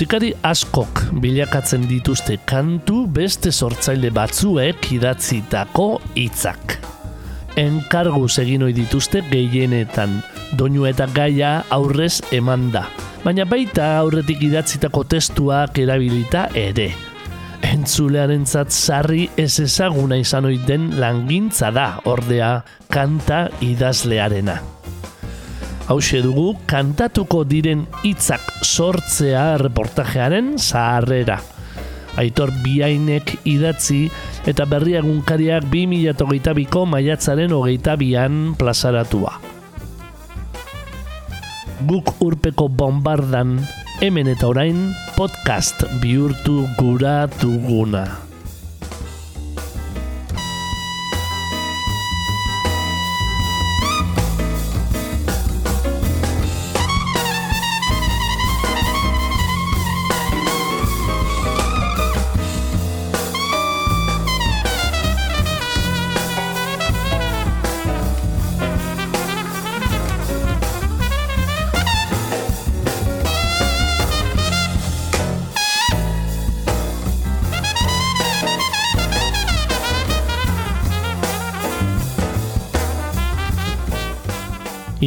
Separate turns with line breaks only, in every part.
Musikari askok bilakatzen dituzte kantu beste sortzaile batzuek idatzitako hitzak. Enkarguz egin ohi dituzte gehienetan, doinu eta gaia aurrez eman da. Baina baita aurretik idatzitako testuak erabilita ere. Entzulearentzat sarri ez ezaguna izan ohi den langintza da, ordea kanta idazlearena. Hauxe dugu kantatuko diren hitzak sortzea reportajearen zaharrera. Aitor Biainek idatzi eta berri egunkariak 2008ko maiatzaren hogeita bian plazaratua. Guk urpeko bombardan hemen eta orain podcast bihurtu gura duguna.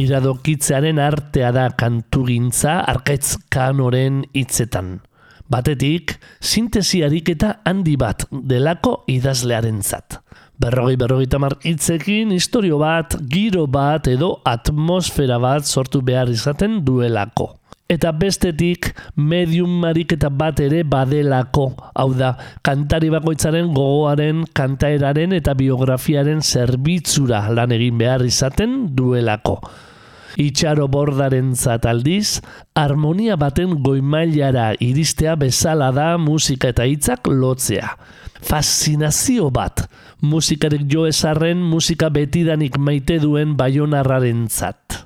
Iradokitzearen artea da kantugintza arkaitz kanoren hitzetan. Batetik, sintesi ariketa handi bat delako idazlearen zat. Berrogei berrogei tamar hitzekin historio bat, giro bat edo atmosfera bat sortu behar izaten duelako. Eta bestetik, medium mariketa bat ere badelako, hau da, kantari bakoitzaren gogoaren, kantaeraren eta biografiaren zerbitzura lan egin behar izaten duelako. Itxaro bordaren aldiz, harmonia baten goimailara iristea bezala da musika eta hitzak lotzea. Faszinazio bat, musikarik jo esarren musika betidanik maite duen baionarraren zat.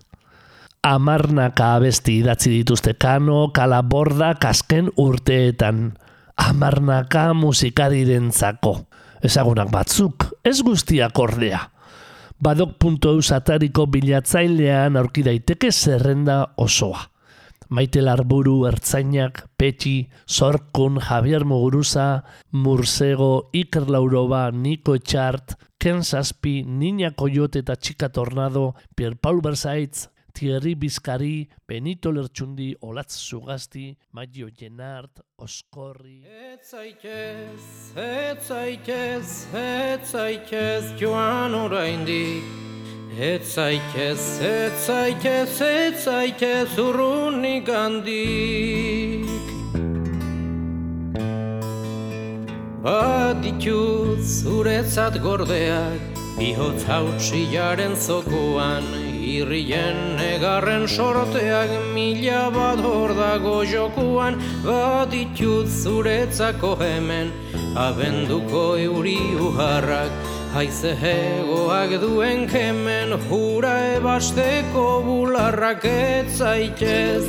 Amarnaka abesti idatzi dituzte kano, kalaborda, kasken urteetan. Amarnaka musikariren zako. Ezagunak batzuk, ez guztiak ordea badok.eu satariko bilatzailean aurki daiteke zerrenda osoa. Maite Larburu, Ertzainak, Petxi, Zorkun, Javier Muguruza, Mursego, Iker Lauroba, Niko Etxart, Ken Saspi, Niña Coyote eta Txika Tornado, Pierre Paul Berzaitz, Thierry Bizkari, Benito Lertxundi, Olatz Zugasti, Maio Jenart, Oskorri...
Ez zaitez, ez zaitez, ez zaitez, joan oraindik. Ez zaitez, ez urrunik handik. Baditut zuretzat gordeak, bihotz hautsiaren zokoan, Irrien negarren sorteak mila bat hor dago jokuan Bat itut zuretzako hemen. Abenduko euri uharrak Haize hegoak duen kemen hura ebasteko bularrak etzaitez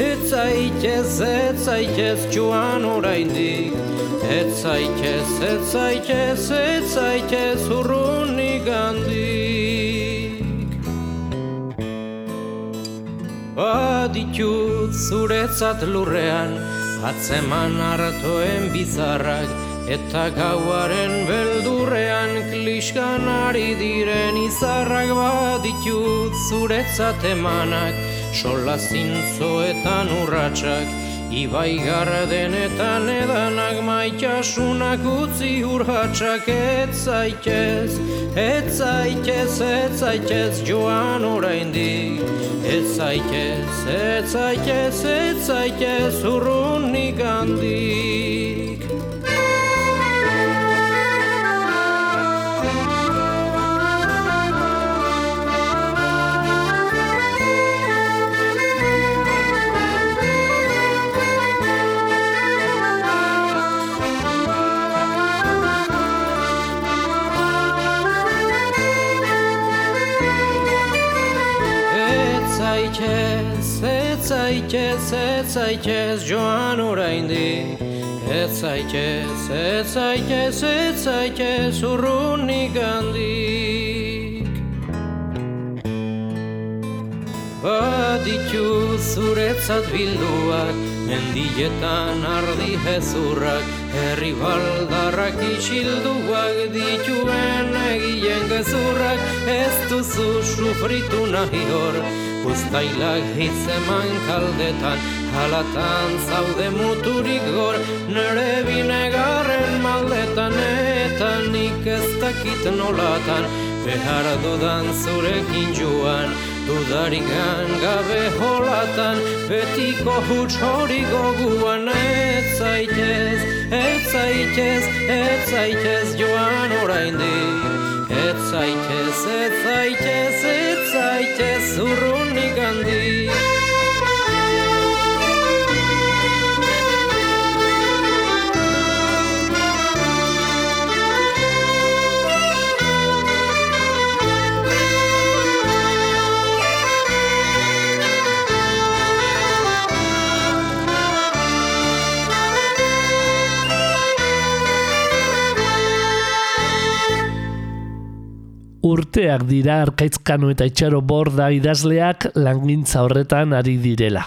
Etzaitez, etzaitez joan oraindik. Etzaitez, etzaitez, etzaitez urrunik Baditut zuretzat lurrean Atzeman hartoen bizarrak Eta gauaren beldurrean Kliskan ari diren izarrak. Baditut zuretzat emanak Sola zintzoetan urratsak Ibai gara denetan edanak maitasunak utzi urhatsak etzaitez, etzaitez, etzaitez joan oraindik. Etzaitez, etzaitez, etzaitez urrunik handik. Zaitez, ez zaitez joan oraindik. Ez zaitez, ez zaitez, ez zaitez urrunik handik. Baditu zuretzat bilduak, mendietan ardi hezurrak, herri baldarrak isilduak dituen egien gezurrak, ez duzu sufritu nahi hor, Uztailak hitzeman kaldetan, halatan zaude muturik gor, nere binegarren maldetan, eta nik ez dakit nolatan, behar dudan zurekin joan, dudarikan gabe holatan, betiko huts hori goguan, ez zaitez, ez zaitez, ez zaitez joan oraindik. Ez zaitez, ez zaitez, ez zaitez urrunik handi
urteak dira arkaitzkano eta itxaro borda idazleak langintza horretan ari direla.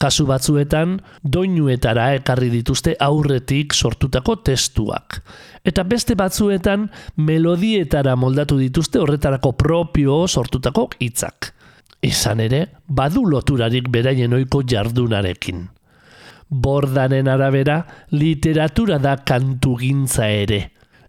Kasu batzuetan, doinuetara ekarri dituzte aurretik sortutako testuak. Eta beste batzuetan, melodietara moldatu dituzte horretarako propio sortutako hitzak. Izan ere, badu loturarik beraien oiko jardunarekin. Bordaren arabera, literatura da kantugintza ere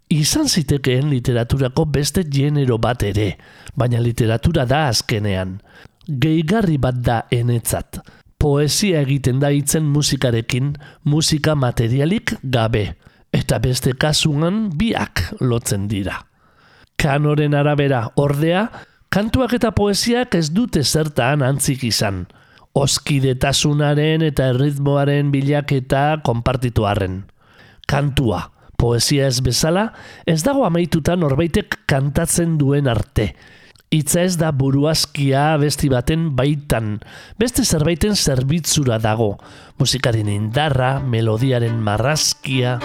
izan zitekeen literaturako beste genero bat ere, baina literatura da azkenean. Gehigarri bat da enetzat. Poesia egiten da hitzen musikarekin, musika materialik gabe, eta beste kasuan biak lotzen dira. Kanoren arabera ordea, kantuak eta poesiak ez dute zertaan antzik izan. Oskidetasunaren eta erritmoaren bilaketa konpartituaren. Kantua, poesia ez bezala, ez dago amaituta norbaitek kantatzen duen arte. Itza ez da buruazkia besti baten baitan, beste zerbaiten zerbitzura dago, musikaren indarra, melodiaren marrazkia...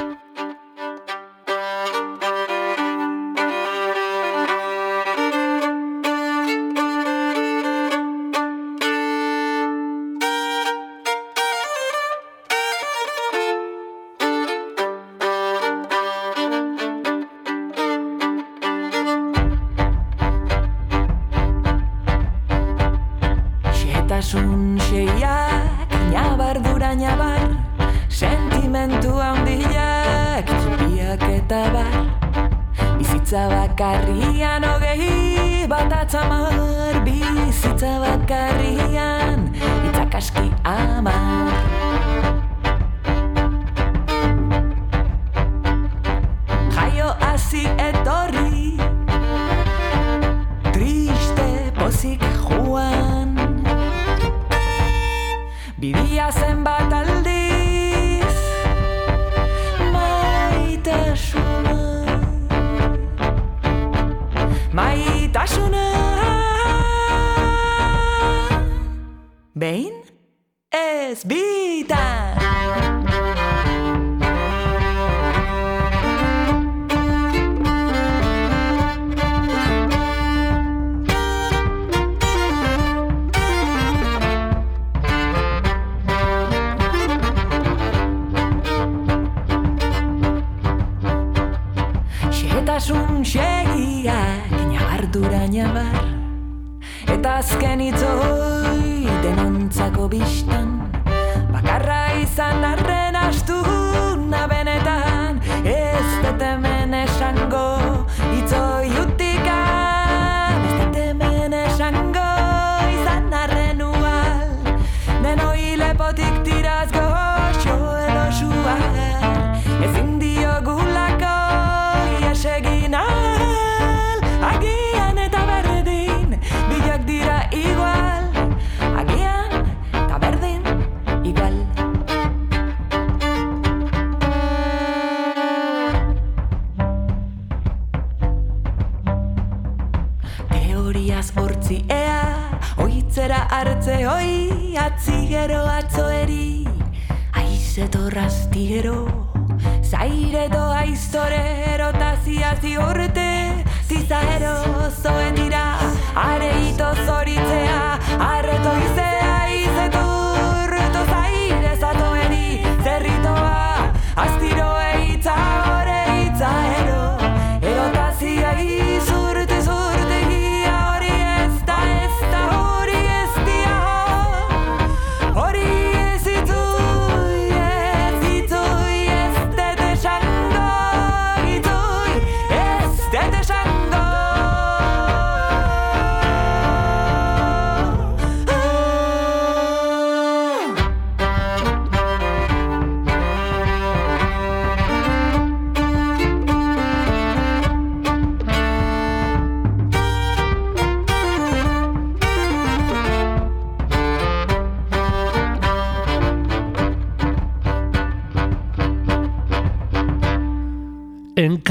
B.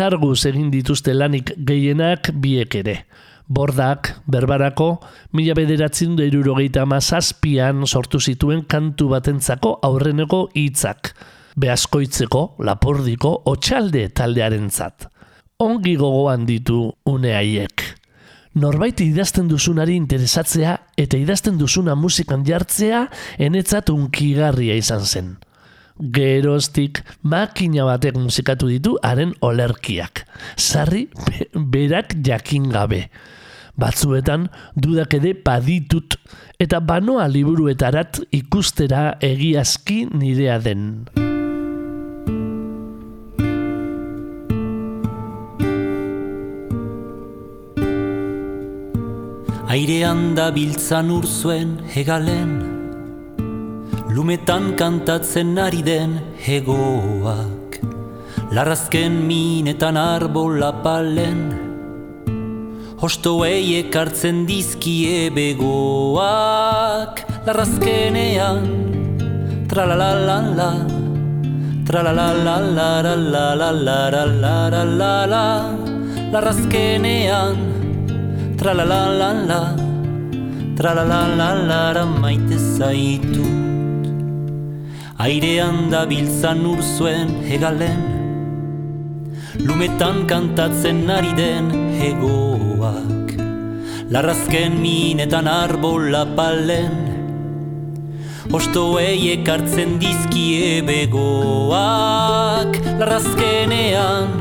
enkarguz egin dituzte lanik gehienak biek ere. Bordak, berbarako, mila bederatzen da irurogeita mazazpian sortu zituen kantu batentzako aurreneko hitzak. Beazkoitzeko, lapordiko, otxalde taldearentzat. Ongi gogoan ditu une haiek. Norbait idazten duzunari interesatzea eta idazten duzuna musikan jartzea enetzat unkigarria izan zen. Geroztik makina batek musikatu ditu haren olerkiak. Sarri be- berak jakin gabe. Batzuetan dudak ere baditut eta banoa liburuetarat ikustera egiazki nirea den.
Airean da biltzan urzuen hegalen Lumetan kantatzen ari den hegoak. Larrazken minetan arbola palen. Hostoei ekartzen dizkie begoak. Larrazkenean Tralalalala Tralalalalalalalalalalalalala Larrazkenean Tralalalala Tralalalalala maite zaitut Airean da biltzan urzuen hegalen. Lumetan kantatzen ari den hegoak. Larrazken minetan arbola palen. Ostoei ekartzen dizkie begoak Larrazkenean.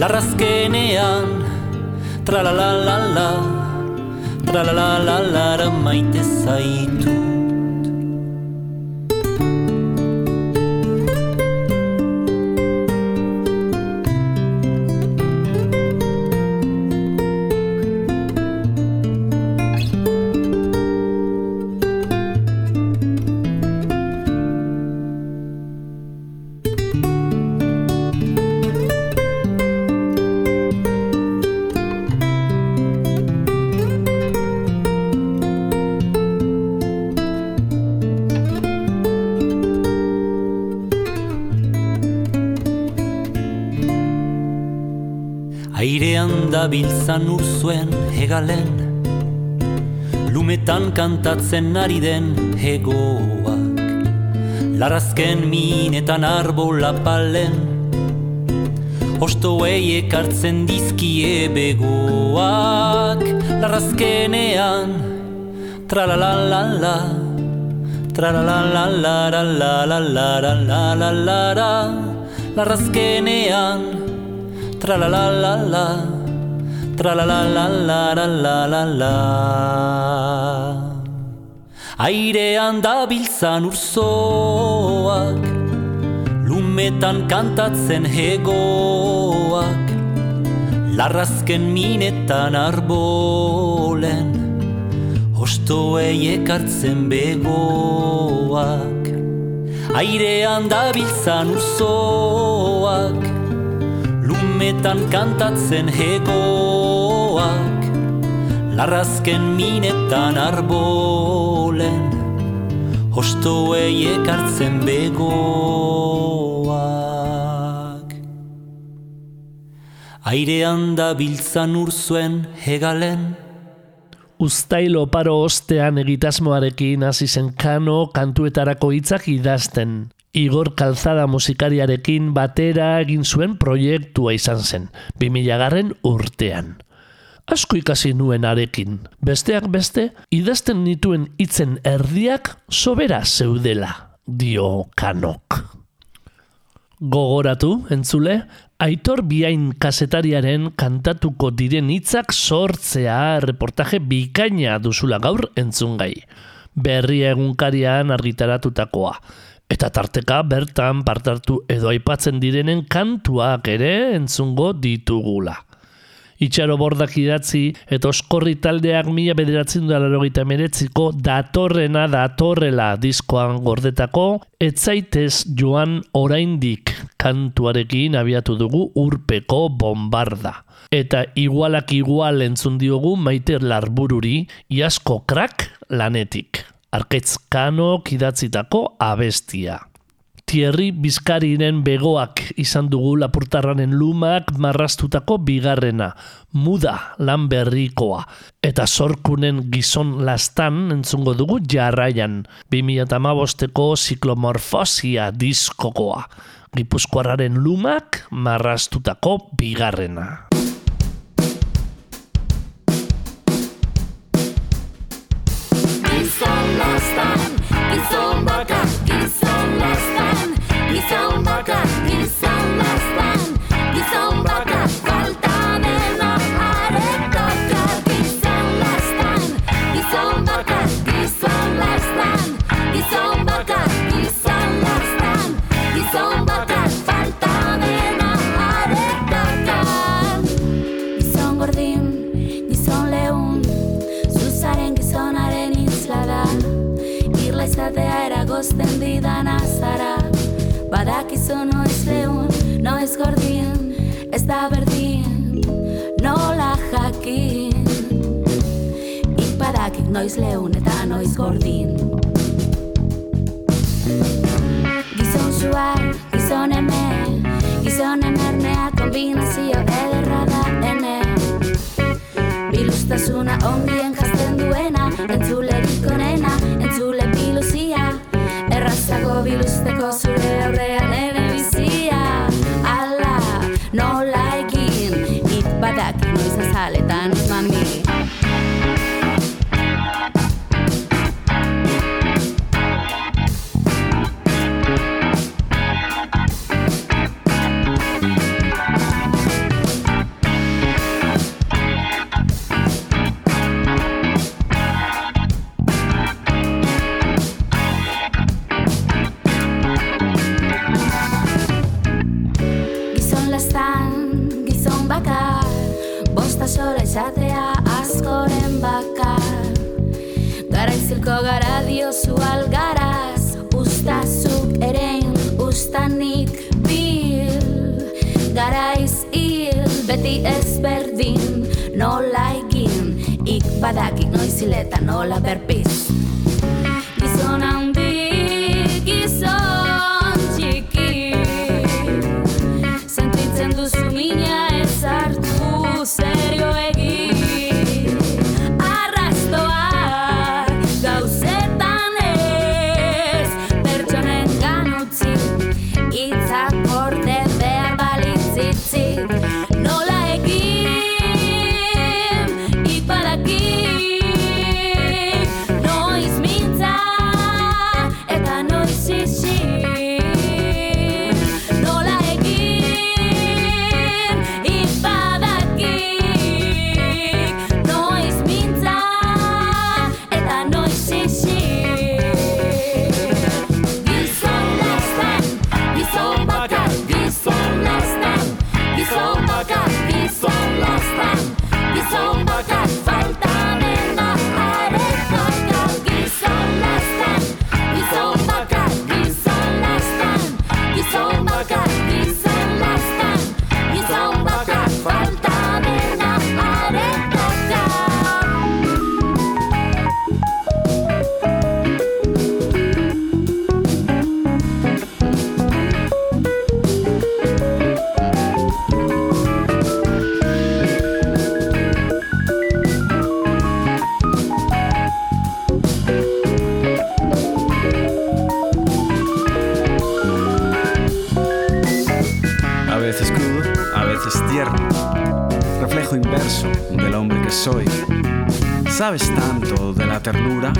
Larrazkenean tra la la la la tra la la la la maite zaitu. lan urzuen hegalen Lumetan kantatzen ari den hegoak. Larazken minetan arbola palen Ostoei ekartzen dizkie begoak. Larazkenean Tralalalala Tralalalala Larazkenean Tralalalala Tralalalalalalala. Airean da biltzan urzoak Lumetan kantatzen hegoak. Larrazken minetan arbolen Ostoei ekartzen begoak. Airean da biltzan urzoak Lumetan kantatzen hegoak Larrazken minetan arbolen Hostoei ekartzen begoak airean da biltzan urzuen hegalen.
Uztailo paro ostean egitasmoarekin hasi zen kano kantuetarako hitzak idazten. Igor Kalzada musikariarekin batera egin zuen proiektua izan zen, 2000 garren urtean. Asko ikasi nuen arekin, besteak beste, idazten nituen hitzen erdiak sobera zeudela, dio kanok. Gogoratu, entzule, Aitor Biain kasetariaren kantatuko diren hitzak sortzea reportaje bikaina duzula gaur entzungai. Berria egunkarian argitaratutakoa. Eta tarteka bertan partartu edo aipatzen direnen kantuak ere entzungo ditugula. Itxaro bordak idatzi eta oskorri taldeak mila bederatzen da larogeita meretziko datorrena datorrela diskoan gordetako, etzaitez joan oraindik kantuarekin abiatu dugu urpeko bombarda. Eta igualak igual entzun diogu maiter larbururi iasko krak lanetik. Arkaitzkano kidatzitako abestia. Thierry Bizkariren begoak izan dugu lapurtarranen lumak marrastutako bigarrena, muda lan berrikoa, eta sorkunen gizon lastan entzungo dugu jarraian, 2008ko ziklomorfosia diskokoa, gipuzkoarraren lumak marrastutako bigarrena.
Gizon bakar, gizon lastan Gizon bakar, gizon lastan eragozten didan azara Badakizu noiz lehun, noiz gordin Ez da berdin, nola jakin. Ik badakik noiz lehun eta noiz gordin. Gizon suar, gizon eme Gizon emernea kombinazio ederra da ene Bilustasuna ongien jazten duena Entzulerik onena, bilduzteko the aurrean
Sabes tanto de la ternura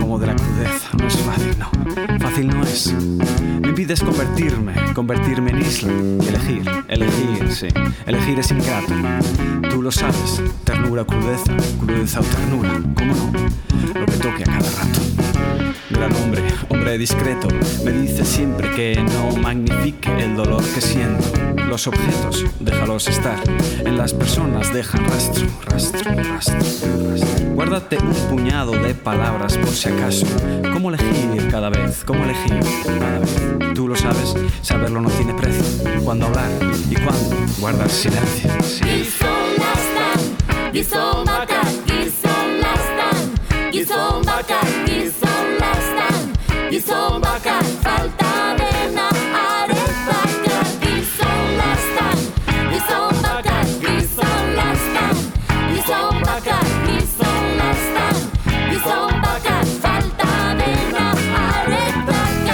como de la crudeza. No es fácil, no. Fácil no es. Me pides convertirme, convertirme en isla elegir, elegir, sí. Elegir es ingrato. Tú lo sabes. Ternura crudeza, crudeza o ternura. ¿Cómo no? Lo que toque a cada rato. Gran hombre, hombre discreto, me dice siempre que no magnifique el dolor que siento. Los objetos, déjalos estar. En las personas dejan rastro, rastro, rastro, rastro. Guárdate un puñado de palabras por si acaso. ¿Cómo elegir cada vez? ¿Cómo elegir cada vez? Tú lo sabes, saberlo no tiene precio. Cuándo hablar y cuándo guardar silencio. silencio.
Gizon lastan, gizon lastan Gizon bakar, gizon lastan Gizon bakar, falta dena are bakar Gizon lastan, gizon bakar, gizon lastan Gizon bakar, gizon lastan Gizon bakar, falta dena are bakar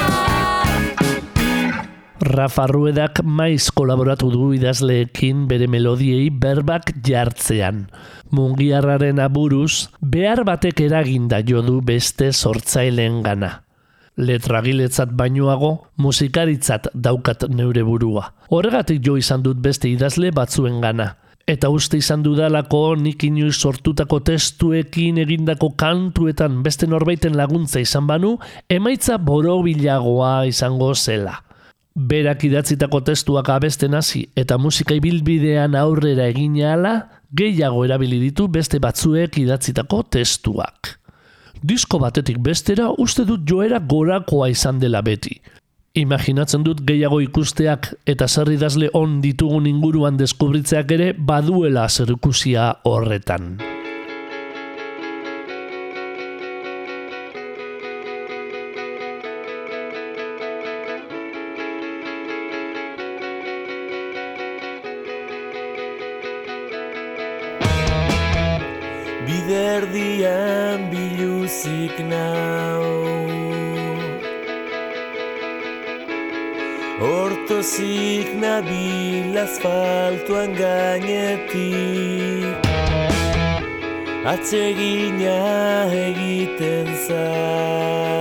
Rafa Ruedak maiz kolaboratu du idazleekin bere melodiei berbak jartzean. Mungiarraren aburuz, behar batek eraginda jo du beste sortzaileen gana. Letragiletzat bainoago, musikaritzat daukat neure burua. Horregatik jo izan dut beste idazle batzuen gana. Eta uste izan dudalako nik inoiz sortutako testuekin egindako kantuetan beste norbaiten laguntza izan banu, emaitza borobilagoa izango zela. Berak idatzitako testuak abesten hasi eta musika ibilbidean aurrera egin ahala, gehiago erabili ditu beste batzuek idatzitako testuak. Disko batetik bestera uste dut joera gorakoa izan dela beti. Imaginatzen dut gehiago ikusteak eta zer idazle on ditugun inguruan deskubritzeak ere baduela zerikusia horretan.
Biderdian biluzik nau Hortozik nabil asfaltuan gainetik Atsegina egiten zait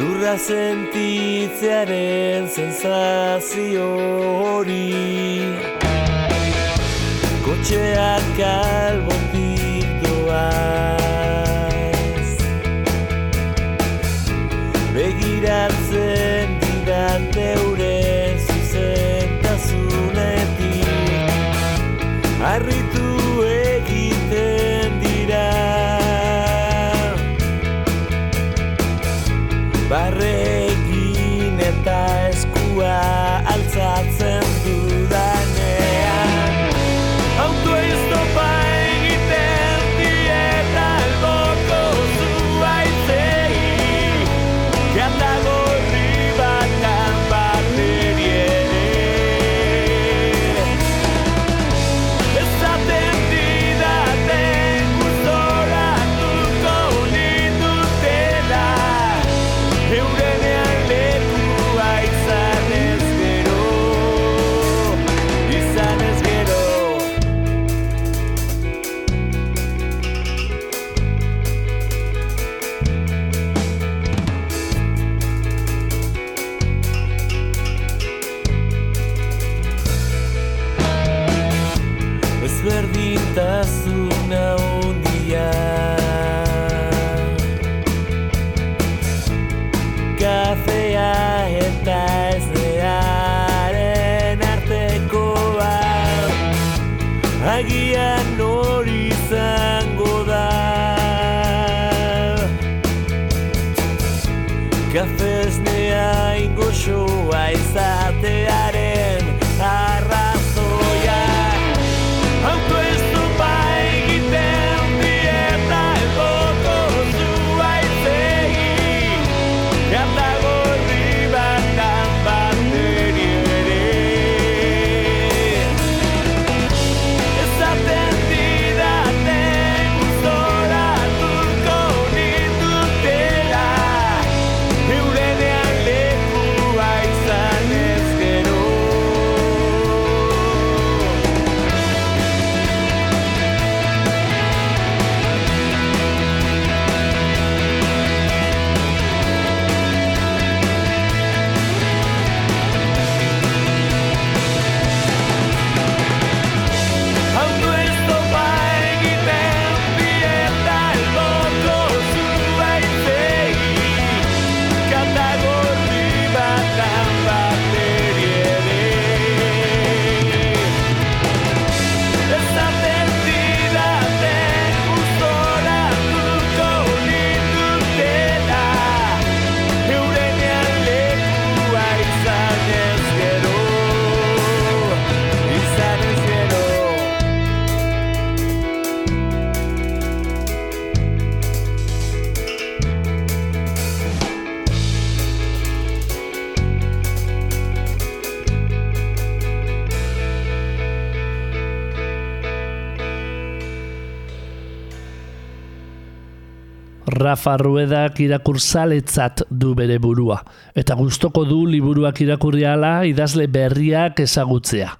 Lurra sentitzearen sensazio hori Kotxeak albotik doaz Begiratzen didate euren zuzentasunetik Arritu egiten dira Barre egin eta eskua
Rafa Ruedak irakurzaletzat du bere burua, eta gustoko du liburuak irakurriala idazle berriak ezagutzea.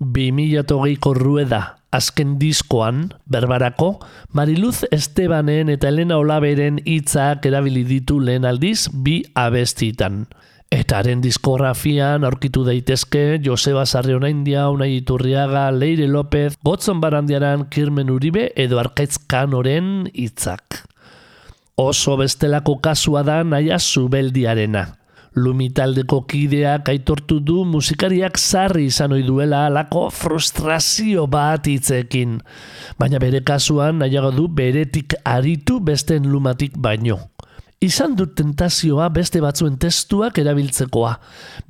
2008ko Rueda, azken diskoan, berbarako, Mariluz Estebanen eta Elena Olaberen hitzak erabili ditu lehen aldiz bi abestitan. Eta haren diskografian aurkitu daitezke Joseba Sarriona India, Unai Iturriaga, Leire López, Gotzon Barandiaran, Kirmen Uribe edo Arkaitz Kanoren hitzak. Oso bestelako kasua da naia zubeldiarena. Lumitaldeko kideak aitortu du musikariak sarri izan ohi duela alako frustrazio bat hitzekin. Baina bere kasuan nahiago du beretik aritu besten lumatik baino. Izan dut tentazioa beste batzuen testuak erabiltzekoa,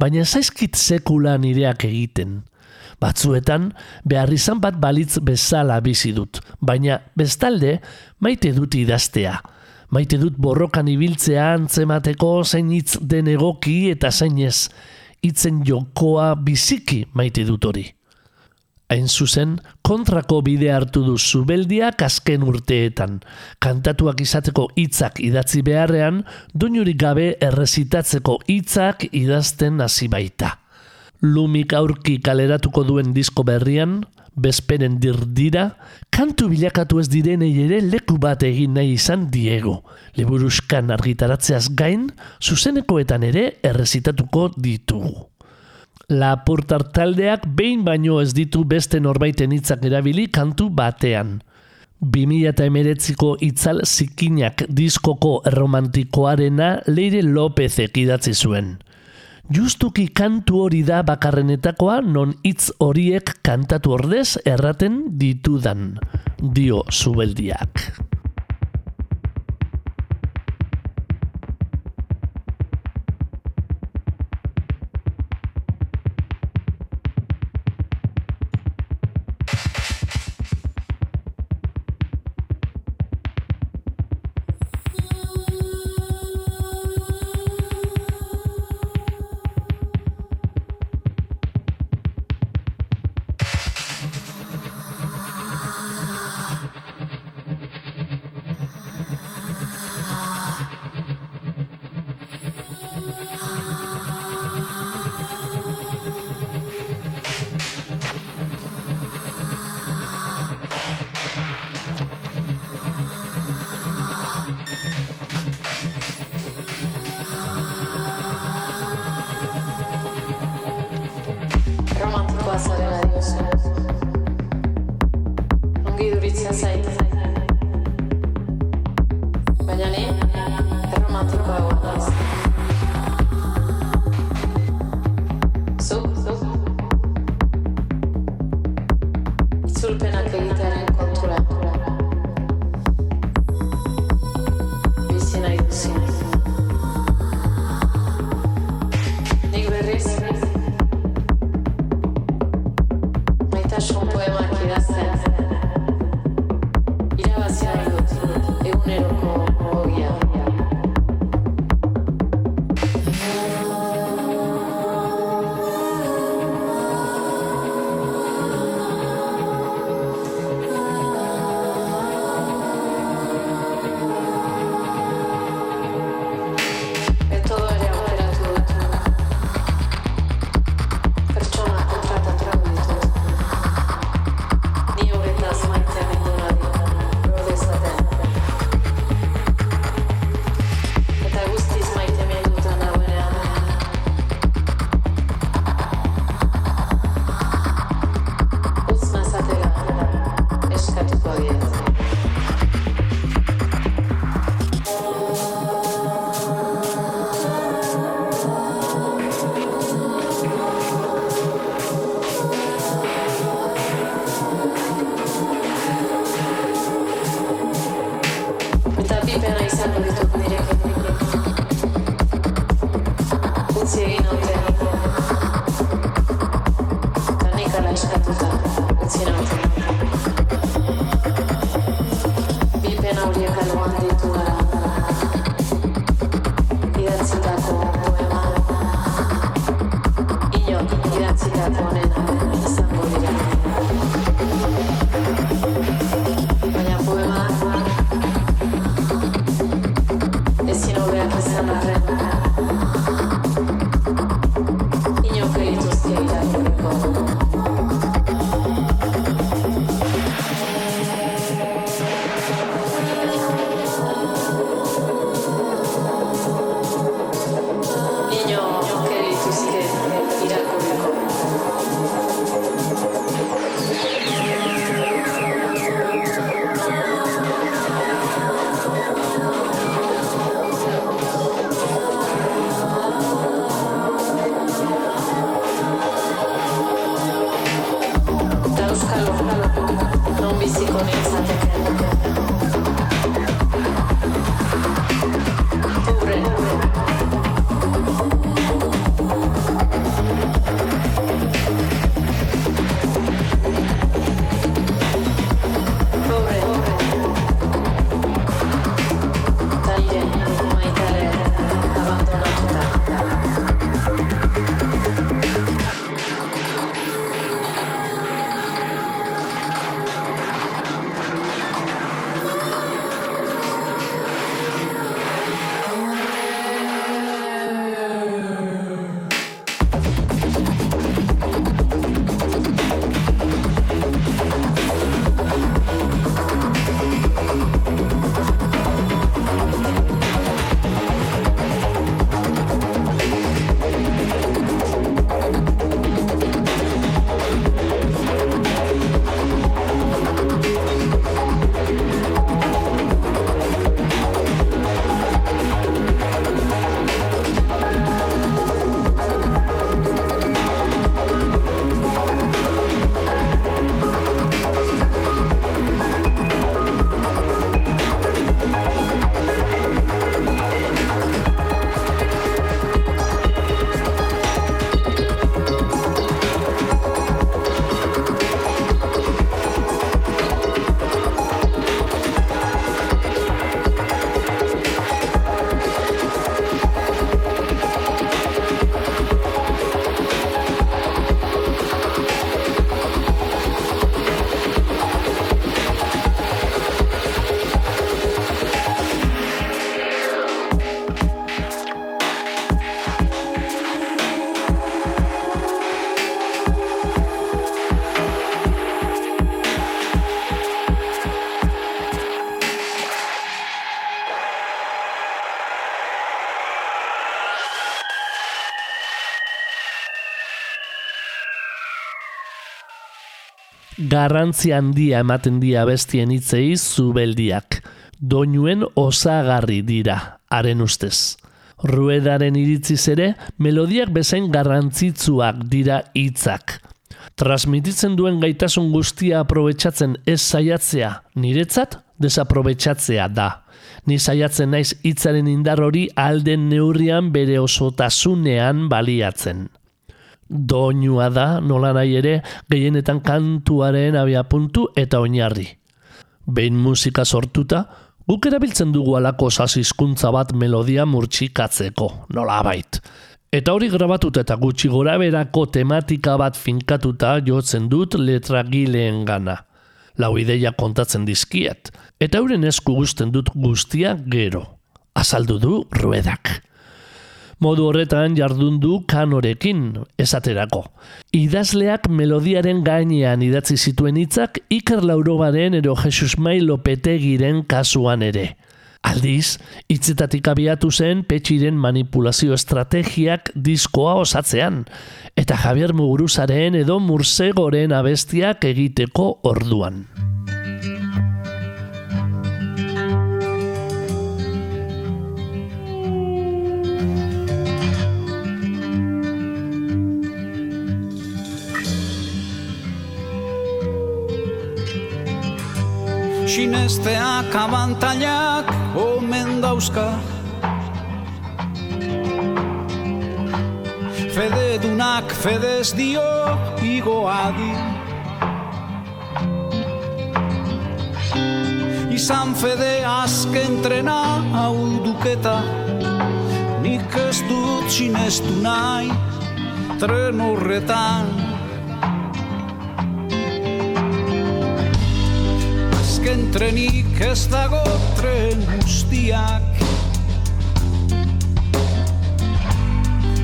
baina zaizkit sekula nireak egiten. Batzuetan, behar izan bat balitz bezala bizi dut, baina bestalde maite dut idaztea. Maite dut borrokan ibiltzea antzemateko zein hitz den egoki eta zein ez, hitzen jokoa biziki maite dut hori. Hain zuzen, kontrako bide hartu du zubeldiak azken urteetan. Kantatuak izateko hitzak idatzi beharrean, doinurik gabe errezitatzeko hitzak idazten hasi baita. Lumik aurki kaleratuko duen disko berrian, bezperen dirdira, kantu bilakatu ez direnei ere leku bat egin nahi izan diego. Liburuskan argitaratzeaz gain, zuzenekoetan ere errezitatuko ditugu. Lapurtar taldeak behin baino ez ditu beste norbaiten hitzak erabili kantu batean. 2008ko itzal zikinak diskoko romantikoarena Leire Lópezek idatzi zuen. Justuki kantu hori da bakarrenetakoa non hitz horiek kantatu ordez erraten ditudan, dio zubeldiak. Garrantzi handia ematen dia bestien hitzei zubeldiak. Doinuen osagarri dira, haren ustez. Ruedaren iritziz ere, melodiak bezain garrantzitsuak dira hitzak. Transmititzen duen gaitasun guztia aprobetxatzen ez saiatzea, niretzat desaprobetxatzea da. Ni saiatzen naiz hitzaren indar hori alden neurrian bere osotasunean baliatzen. Doinua da, nola nahi ere, gehienetan kantuaren abiapuntu eta oinarri. Behin musika sortuta, guk erabiltzen dugu alako sasizkuntza bat melodia murtsikatzeko, nola bait. Eta hori grabatuta eta gutxi gora berako tematika bat finkatuta jotzen dut letragileen gana. Lau ideia kontatzen dizkiet, eta euren esku guzten dut guztia gero. Azaldu du ruedak. Modu horretan jardun du kanorekin, esaterako. Idazleak melodiaren gainean idatzi zituen hitzak Iker Laurobaren ero Jesus Mai Lopetegiren kasuan ere. Aldiz, hitzetatik abiatu zen petxiren manipulazio estrategiak diskoa osatzean, eta Javier Muguruzaren edo Mursegoren abestiak egiteko orduan.
Sinesteak abantailak omen dauzka. Fededunak fedez dio igoadi Izan fede azken trena hau duketa. Nik ez dut sinestu nahi tren horretan trenik ez dago tren guztiak.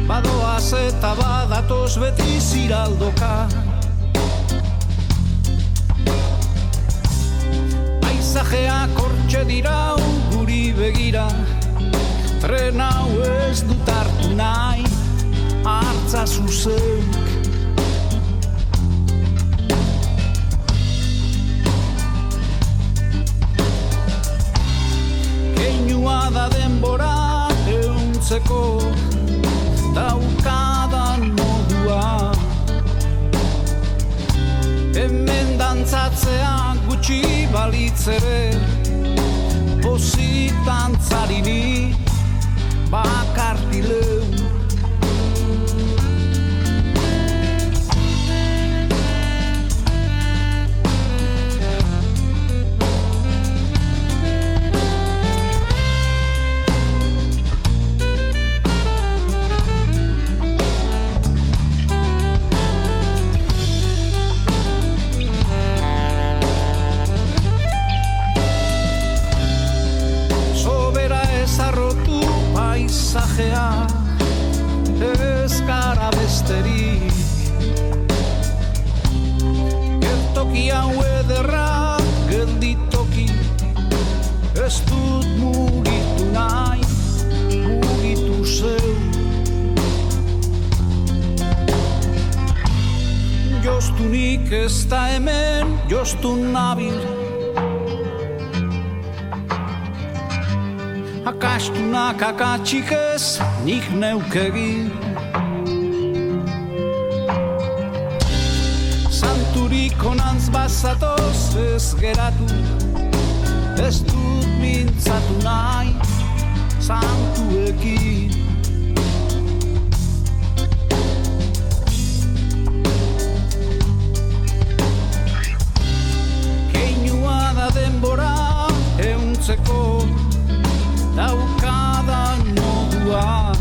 Badoaz eta badatoz beti ziraldoka. Paisajeak hortxe dira guri begira. Tren hau ez dut hartu nahi Artza zuzeuk Keinua da denbora euntzeko daukadan modua. Hemen dantzatzea gutxi balitzere Pozik dantzarini bakartileu Jostunik ez da hemen jostu nabil. Akastunak akatsik ez nik neukegi Santurik onantz bazatoz ez geratu Ez dut mintzatu nahi santuekin euntzeko daukadan modua.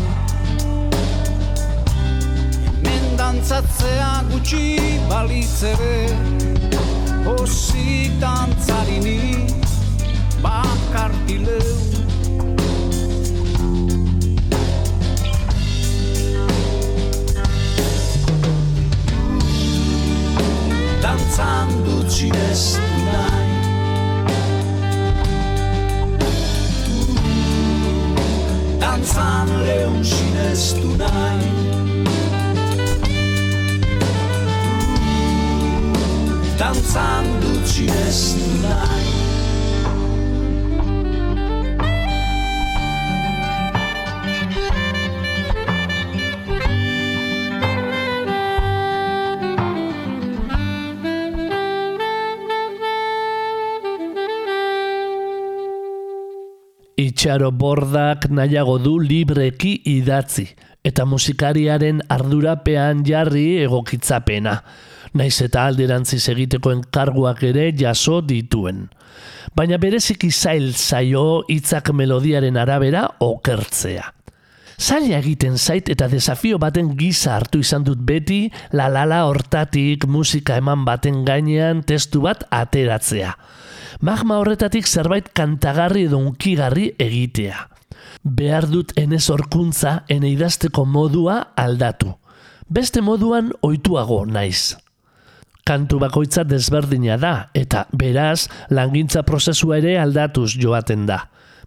Hemen dantzatzea gutxi balitzere Osik dantzarini bakartileu Dantzan dut sinestu dantzan lehun sinestu nahi danzando ci resterai.
Itxaro bordak nahiago du libreki idatzi, eta musikariaren ardurapean jarri egokitzapena, naiz eta alderantziz egiteko enkarguak ere jaso dituen. Baina bereziki zail zaio hitzak melodiaren arabera okertzea. Zaila egiten zait eta desafio baten giza hartu izan dut beti lalala hortatik musika eman baten gainean testu bat ateratzea. Magma horretatik zerbait kantagarri edo unkigarri egitea. Behar dut enez horkuntza ene idazteko modua aldatu. Beste moduan ohituago naiz. Kantu bakoitza desberdina da eta beraz langintza prozesua ere aldatuz joaten da.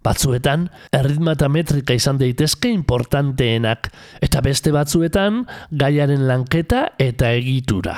Batzuetan, erritma eta metrika izan daitezke importanteenak, eta beste batzuetan, gaiaren lanketa eta egitura.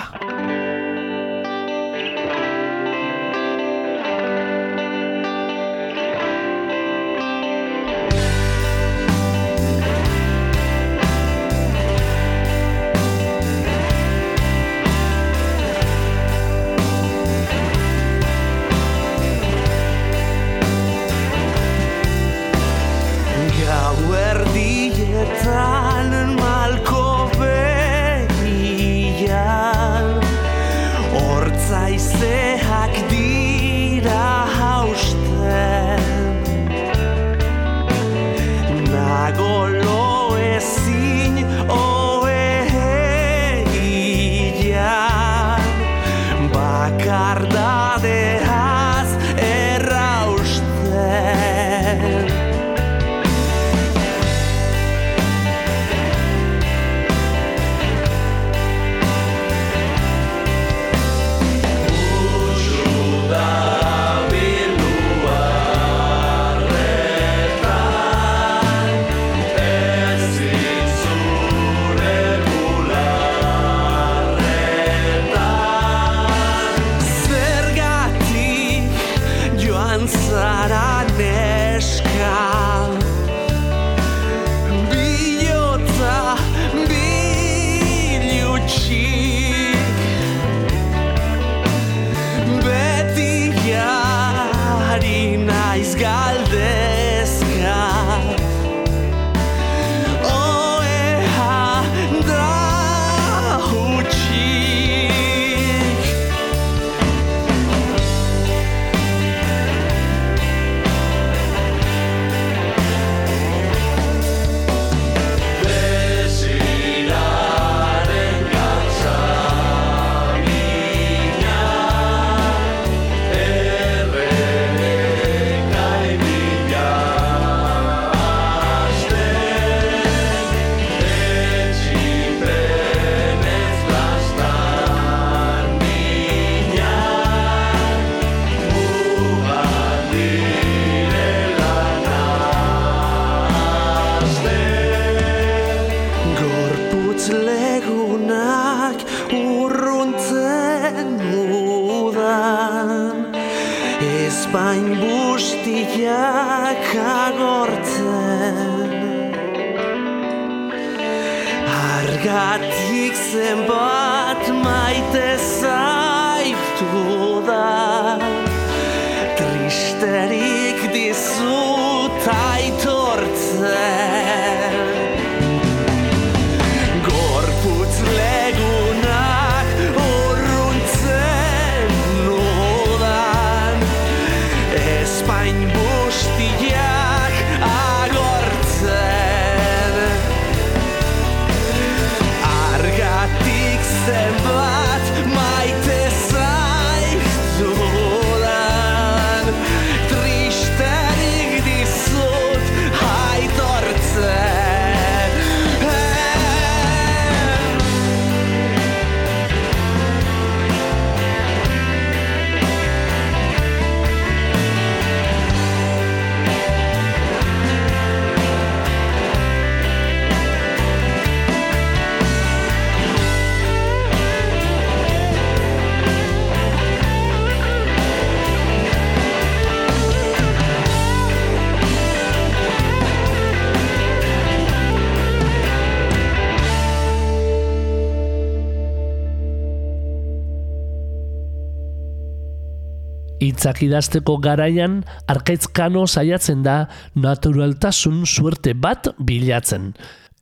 Hitzak idazteko garaian, arkaitzkano saiatzen da naturaltasun suerte bat bilatzen.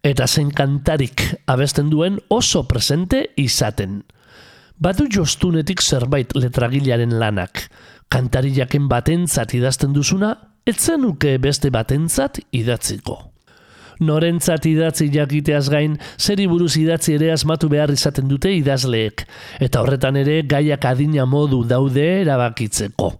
Eta zein kantarik abesten duen oso presente izaten. Badu jostunetik zerbait letragilaren lanak. Kantari jaken batentzat idazten duzuna, etzen nuke beste batentzat idatziko. Norentzat idatzi jakiteaz gain, zeri buruz idatzi ere asmatu behar izaten dute idazleek, eta horretan ere gaiak adina modu daude erabakitzeko.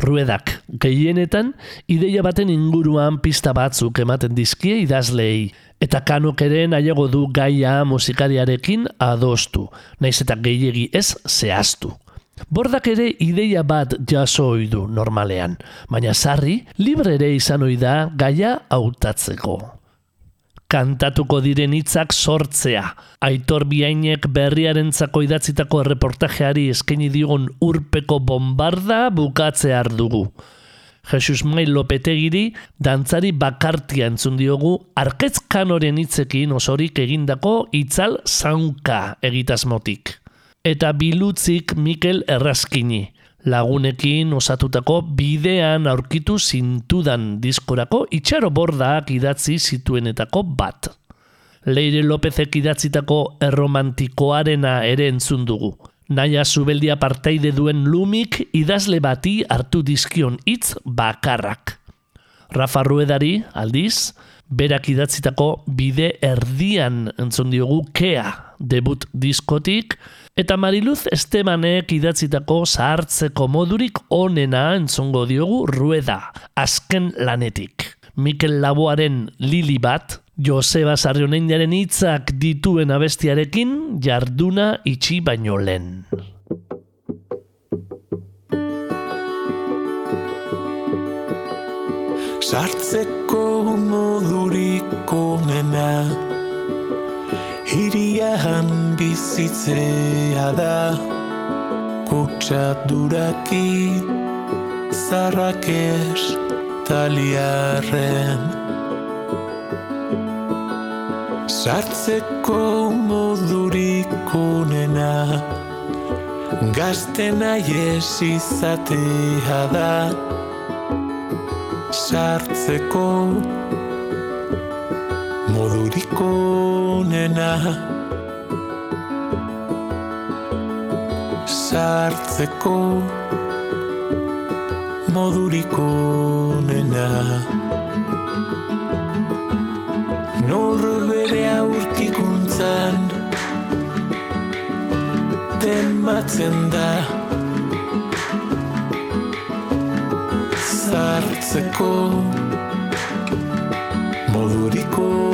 Ruedak, gehienetan, ideia baten inguruan pista batzuk ematen dizkie idazleei, eta kanok ere nahiago du gaia musikariarekin adostu, naiz eta gehiegi ez zehaztu. Bordak ere ideia bat jaso du normalean, baina sarri libre ere izan ohi da gaia hautatzeko. Kantatuko diren hitzak sortzea. Aitor Biainek berriarentzako idatzitako erreportajeari eskaini digon urpeko bombarda bukatzear dugu. Jesus Mai Lopetegiri dantzari bakartia entzun diogu arketz kanoren hitzekin osorik egindako itzal zaunka egitasmotik. Eta bilutzik Mikel Erraskini, lagunekin osatutako bidean aurkitu zintudan diskorako itxaro bordak idatzi zituenetako bat. Leire Lopezek idatzitako erromantikoarena ere entzun dugu. Naia zubeldia parteide duen lumik idazle bati hartu dizkion hitz bakarrak. Rafa Ruedari, aldiz, berak idatzitako bide erdian entzun diogu kea debut diskotik, eta Mariluz Estebanek idatzitako zahartzeko modurik onena entzongo diogu rueda, azken lanetik. Mikel Laboaren lili bat, Joseba Sarrionendiaren hitzak dituen abestiarekin jarduna itxi baino lehen.
Sartzeko modurik onena Hirian bizitzea da. Kutsaduraki Zarrakes taliarren. Sartzeko modurik onena Gazten aiez izatea da. Sartzeko modurik onena Sartzeko. Modurik onena Norbere aurkikuntzan Tematzen da. Sartzeko. Modurik onena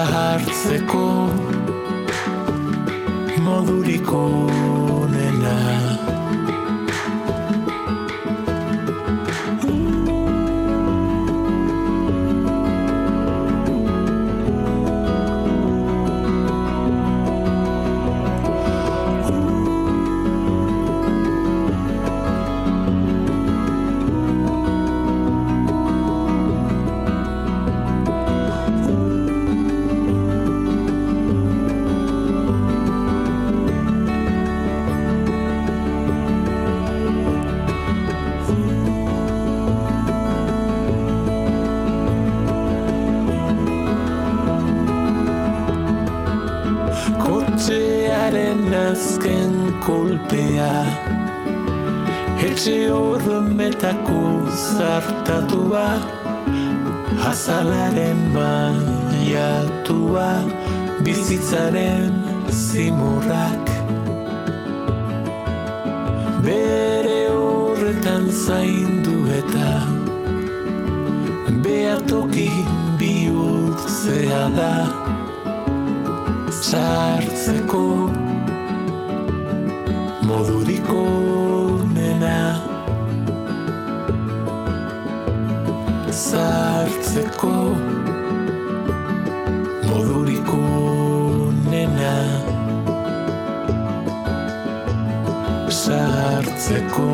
Zahartzeko modurik onena zartatua Azalaren baiatua Bizitzaren zimurrak. Bere horretan zaindu eta Beatoki bihurtzea da. Sartzeko sartzeko modurik onena. Sartzeko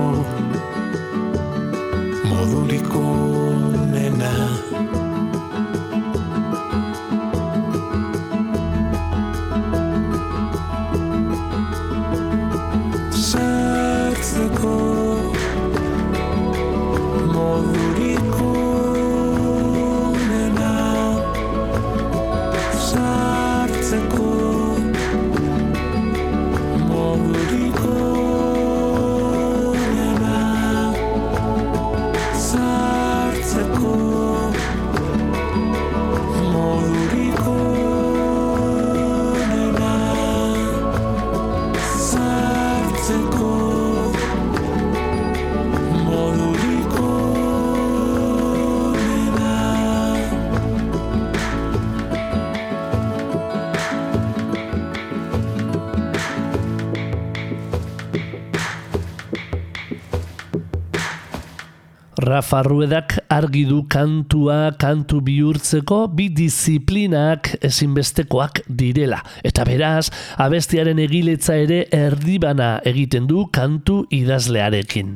Rafa Ruedak argi du kantua kantu bihurtzeko bi disiplinak ezinbestekoak direla. Eta beraz, abestiaren egiletza ere erdibana egiten du kantu idazlearekin.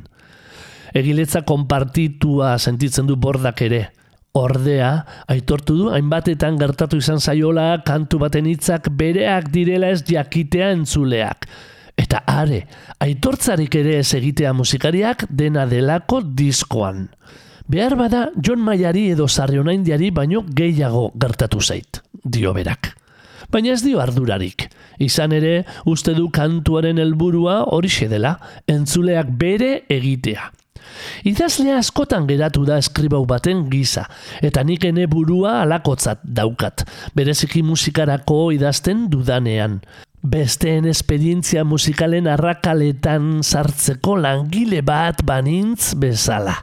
Egiletza konpartitua sentitzen du bordak ere. Ordea, aitortu du, hainbatetan gertatu izan zaiola kantu baten hitzak bereak direla ez jakitea entzuleak. Eta are, aitortzarik ere ez egitea musikariak dena delako diskoan. Behar bada, John Mayari edo Sarrionaindiari baino gehiago gertatu zait, dio berak. Baina ez dio ardurarik. Izan ere, uste du kantuaren helburua horixe dela, entzuleak bere egitea. Idazlea askotan geratu da eskribau baten giza, eta nik ene burua alakotzat daukat, bereziki musikarako idazten dudanean. Besteen esperientzia musikalen arrakaletan sartzeko langile bat banintz bezala.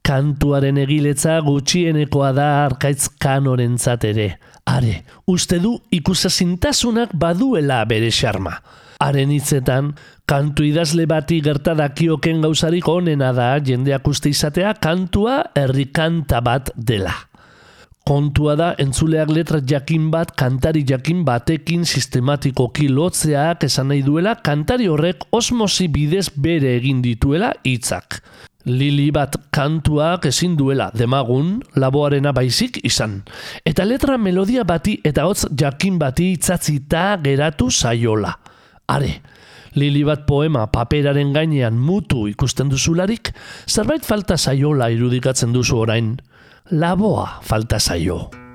Kantuaren egiletza gutxienekoa da arkaitz kanorentzat ere. Are, uste du ikusezintasunak baduela bere xarma. Haren hitzetan, kantu idazle bati gertadakioken gauzarik onena da jendeak uste izatea kantua herrikanta bat dela. Kontua da entzuleak letra jakin bat kantari jakin batekin sistematikoki lotzeak esan nahi duela kantari horrek osmosi bidez bere egin dituela hitzak. Lili bat kantuak ezin duela demagun laboarena baizik izan. Eta letra melodia bati eta hotz jakin bati itzatzita geratu zaiola. Are, Lili bat poema paperaren gainean mutu ikusten duzularik, zerbait falta zaiola irudikatzen duzu orain. Laboa falta zaio.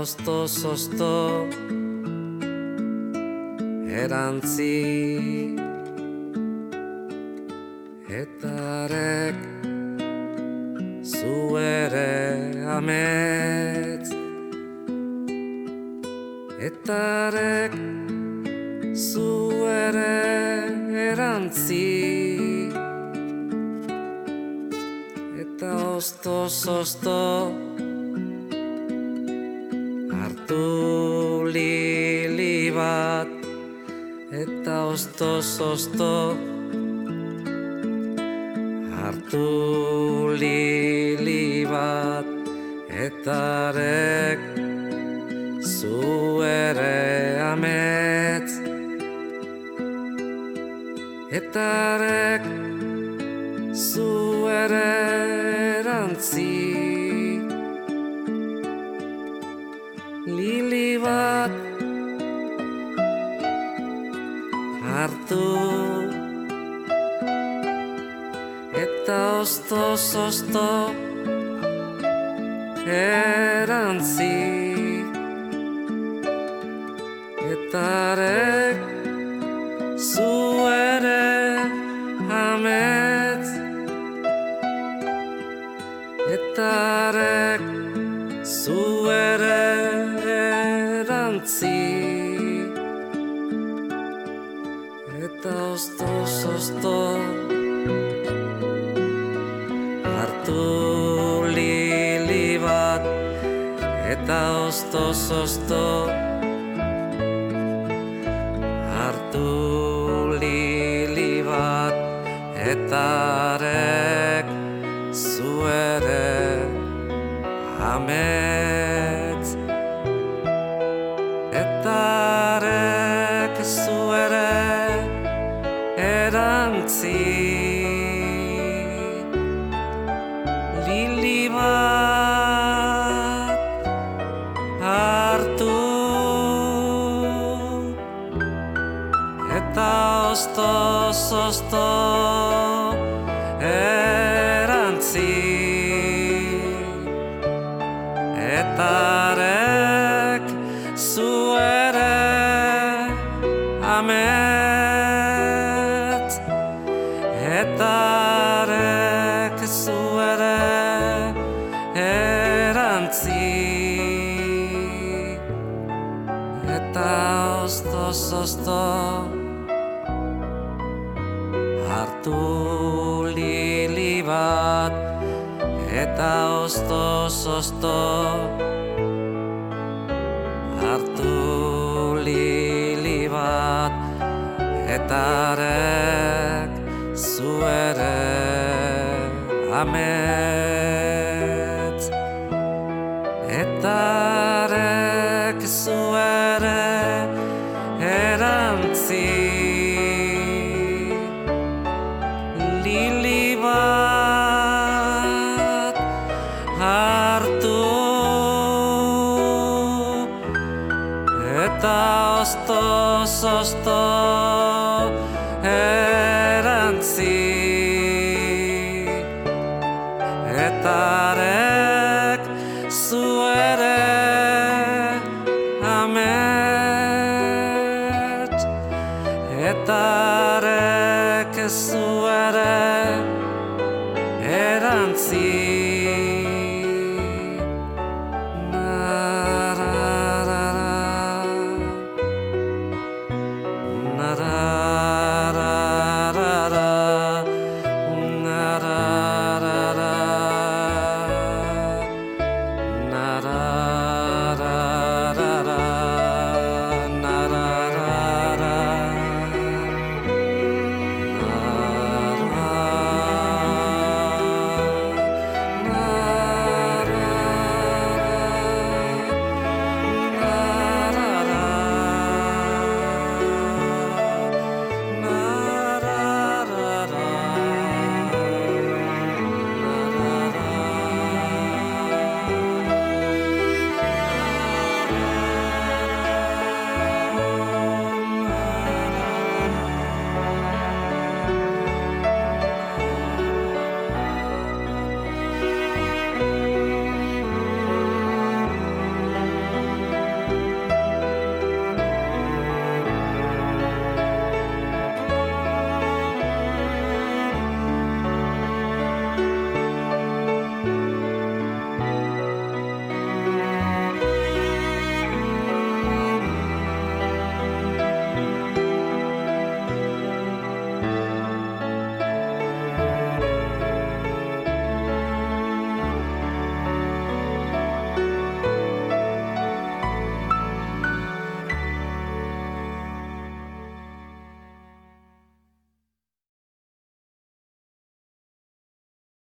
Eta ostoz osto erantzi. Eta arek zu ere ametz eta arek zu ere erantzi. Eta osto eta ostoz osto hartu lili bat eta lost all zosto Hartu lili bat Eta arek zu Zuretare, que zuere